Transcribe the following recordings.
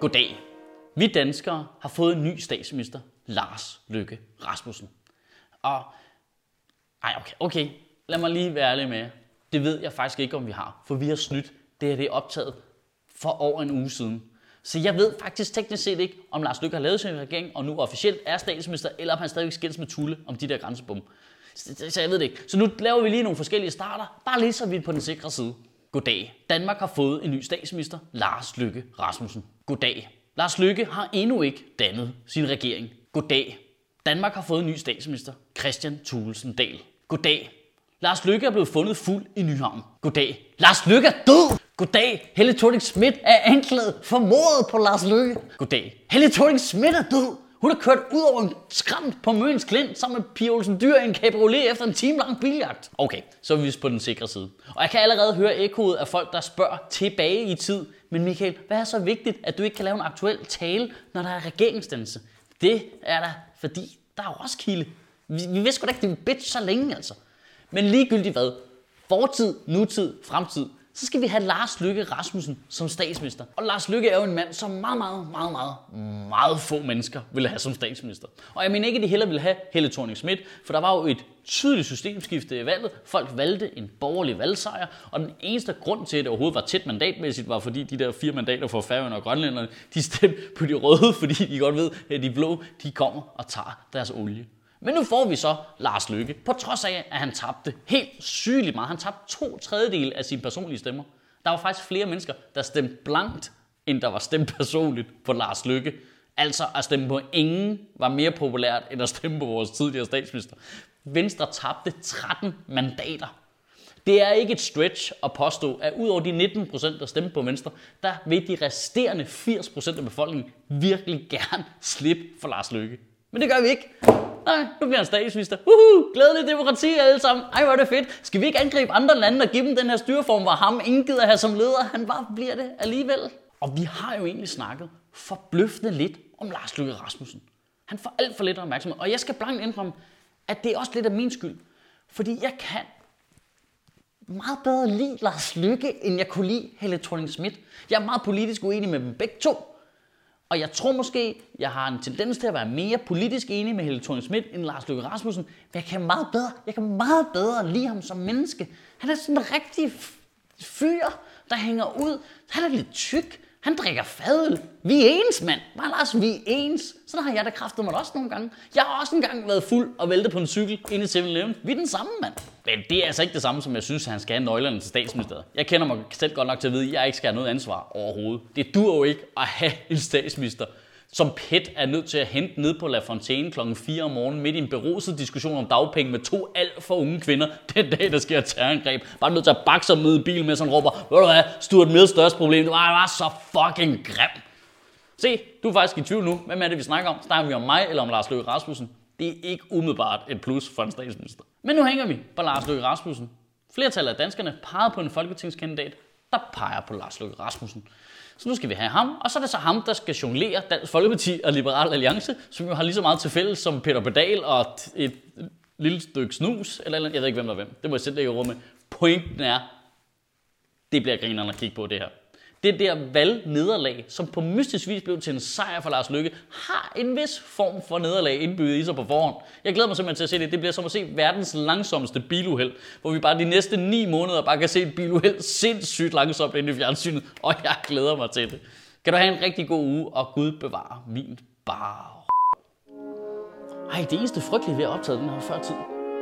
Goddag. Vi danskere har fået en ny statsminister, Lars Løkke Rasmussen. Og, ej okay, okay, lad mig lige være ærlig med jer. Det ved jeg faktisk ikke, om vi har, for vi har snydt. Det her det er optaget for over en uge siden. Så jeg ved faktisk teknisk set ikke, om Lars Løkke har lavet sin regering, og nu officielt er statsminister, eller om han stadigvæk skændes med Tulle om de der grænsebom. Så, så jeg ved det ikke. Så nu laver vi lige nogle forskellige starter, bare lige så vi er på den sikre side. Goddag. Danmark har fået en ny statsminister, Lars Lykke Rasmussen. Goddag. Lars Lykke har endnu ikke dannet sin regering. Goddag. Danmark har fået en ny statsminister, Christian Thulesen Dahl. Goddag. Lars Lykke er blevet fundet fuld i Nyhavn. Goddag. Lars Lykke er død! Goddag. Helle thorning Schmidt er anklaget for mordet på Lars Lykke. Goddag. Helle thorning Schmidt er død! Hun har kørt ud over en skræmt på Møns Klint sammen med Pia Olsen Dyr i en cabriolet efter en time lang biljagt. Okay, så er vi på den sikre side. Og jeg kan allerede høre ekkoet af folk, der spørger tilbage i tid. Men Michael, hvad er så vigtigt, at du ikke kan lave en aktuel tale, når der er regeringsdannelse? Det er der, fordi der er Roskilde. Vi, vi vidste godt ikke, det bitch så længe altså. Men ligegyldigt hvad, fortid, nutid, fremtid, så skal vi have Lars Lykke Rasmussen som statsminister. Og Lars Lykke er jo en mand, som meget, meget, meget, meget, meget få mennesker ville have som statsminister. Og jeg mener ikke, at de heller ville have Helle thorning Schmidt, for der var jo et tydeligt systemskifte i valget. Folk valgte en borgerlig valgsejr, og den eneste grund til, at det overhovedet var tæt mandatmæssigt, var fordi de der fire mandater for Færøerne og Grønlænderne, de stemte på de røde, fordi de godt ved, at de blå, de kommer og tager deres olie. Men nu får vi så Lars Lykke, på trods af, at han tabte helt sygeligt meget. Han tabte to tredjedel af sine personlige stemmer. Der var faktisk flere mennesker, der stemte blankt, end der var stemt personligt på Lars Lykke. Altså at stemme på ingen var mere populært, end at stemme på vores tidligere statsminister. Venstre tabte 13 mandater. Det er ikke et stretch at påstå, at ud over de 19 procent, der stemte på Venstre, der vil de resterende 80 procent af befolkningen virkelig gerne slippe for Lars Løkke. Men det gør vi ikke. Nej, nu bliver han statsminister. Uhu, glædelig demokrati alle sammen. Ej, hvor er det fedt. Skal vi ikke angribe andre lande og give dem den her styreform, hvor ham ingen gider have som leder? Han bare bliver det alligevel. Og vi har jo egentlig snakket forbløffende lidt om Lars Løkke Rasmussen. Han får alt for lidt opmærksomhed. Og jeg skal blankt indrømme, at det er også lidt af min skyld. Fordi jeg kan meget bedre lide Lars Lykke, end jeg kunne lide Helle thorning Schmidt. Jeg er meget politisk uenig med dem begge to. Og jeg tror måske, jeg har en tendens til at være mere politisk enig med Helle thorning Schmidt end Lars Løkke Rasmussen. Men jeg kan meget bedre, jeg kan meget bedre lide ham som menneske. Han er sådan en rigtig fyr, der hænger ud. Han er lidt tyk. Han drikker fadel. Vi er ens, mand. Bare Lars, vi er ens. Sådan har jeg da kraftet mig også nogle gange. Jeg har også engang været fuld og væltet på en cykel inde i 7-Eleven. Vi er den samme, mand. Men det er altså ikke det samme, som jeg synes, at han skal have nøglerne til statsministeriet. Jeg kender mig selv godt nok til at vide, at jeg ikke skal have noget ansvar overhovedet. Det dur jo ikke at have en statsminister, som PET er nødt til at hente ned på La Fontaine kl. 4 om morgenen midt i en beruset diskussion om dagpenge med to alt for unge kvinder den dag, der sker terrorangreb. Bare nødt til at bakke sig med i bil med han råber, ved du hvad, Stuart Mills største problem, det var, det var så fucking grim. Se, du er faktisk i tvivl nu. Hvem er det, vi snakker om? Snakker vi om mig eller om Lars Løkke Rasmussen? Det er ikke umiddelbart et plus for en statsminister. Men nu hænger vi på Lars Løkke Rasmussen. Flertallet af danskerne pegede på en folketingskandidat, der peger på Lars Løkke Rasmussen. Så nu skal vi have ham, og så er det så ham, der skal jonglere Dansk Folkeparti og Liberal Alliance, som jo har lige så meget til fælles som Peter Pedal og et lille stykke snus, eller, eller jeg ved ikke, hvem der er hvem. Det må jeg sætte i rummet. Pointen er, det bliver grinerne at kigge på det her det der valgnederlag, som på mystisk vis blev til en sejr for Lars Lykke, har en vis form for nederlag indbygget i sig på forhånd. Jeg glæder mig simpelthen til at se det. Det bliver som at se verdens langsomste biluheld, hvor vi bare de næste 9 måneder bare kan se et biluheld sindssygt langsomt ind i fjernsynet, og jeg glæder mig til det. Kan du have en rigtig god uge, og Gud bevare min bar. Ej, det eneste frygtelige ved at optage den her før tid,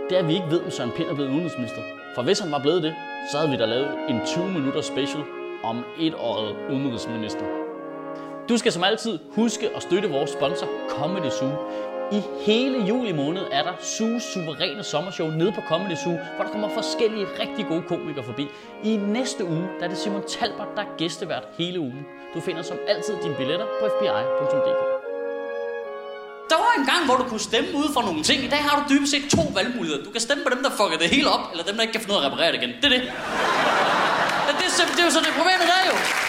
det er, at vi ikke ved, om Søren Pind er blevet udenrigsminister. For hvis han var blevet det, så havde vi da lavet en 20 minutter special om et året udenrigsminister. Du skal som altid huske at støtte vores sponsor Comedy Zoo. I hele juli måned er der Sues suveræne sommershow nede på Comedy Zoo, hvor der kommer forskellige rigtig gode komikere forbi. I næste uge der er det Simon Talbert, der er gæstevært hele ugen. Du finder som altid dine billetter på fbi.dk. Der var en gang, hvor du kunne stemme ud for nogle ting. I dag har du dybest set to valgmuligheder. Du kan stemme på dem, der fucker det hele op, eller dem, der ikke kan finde ud af at reparere det igen. Det er det. Men det, er, det er jo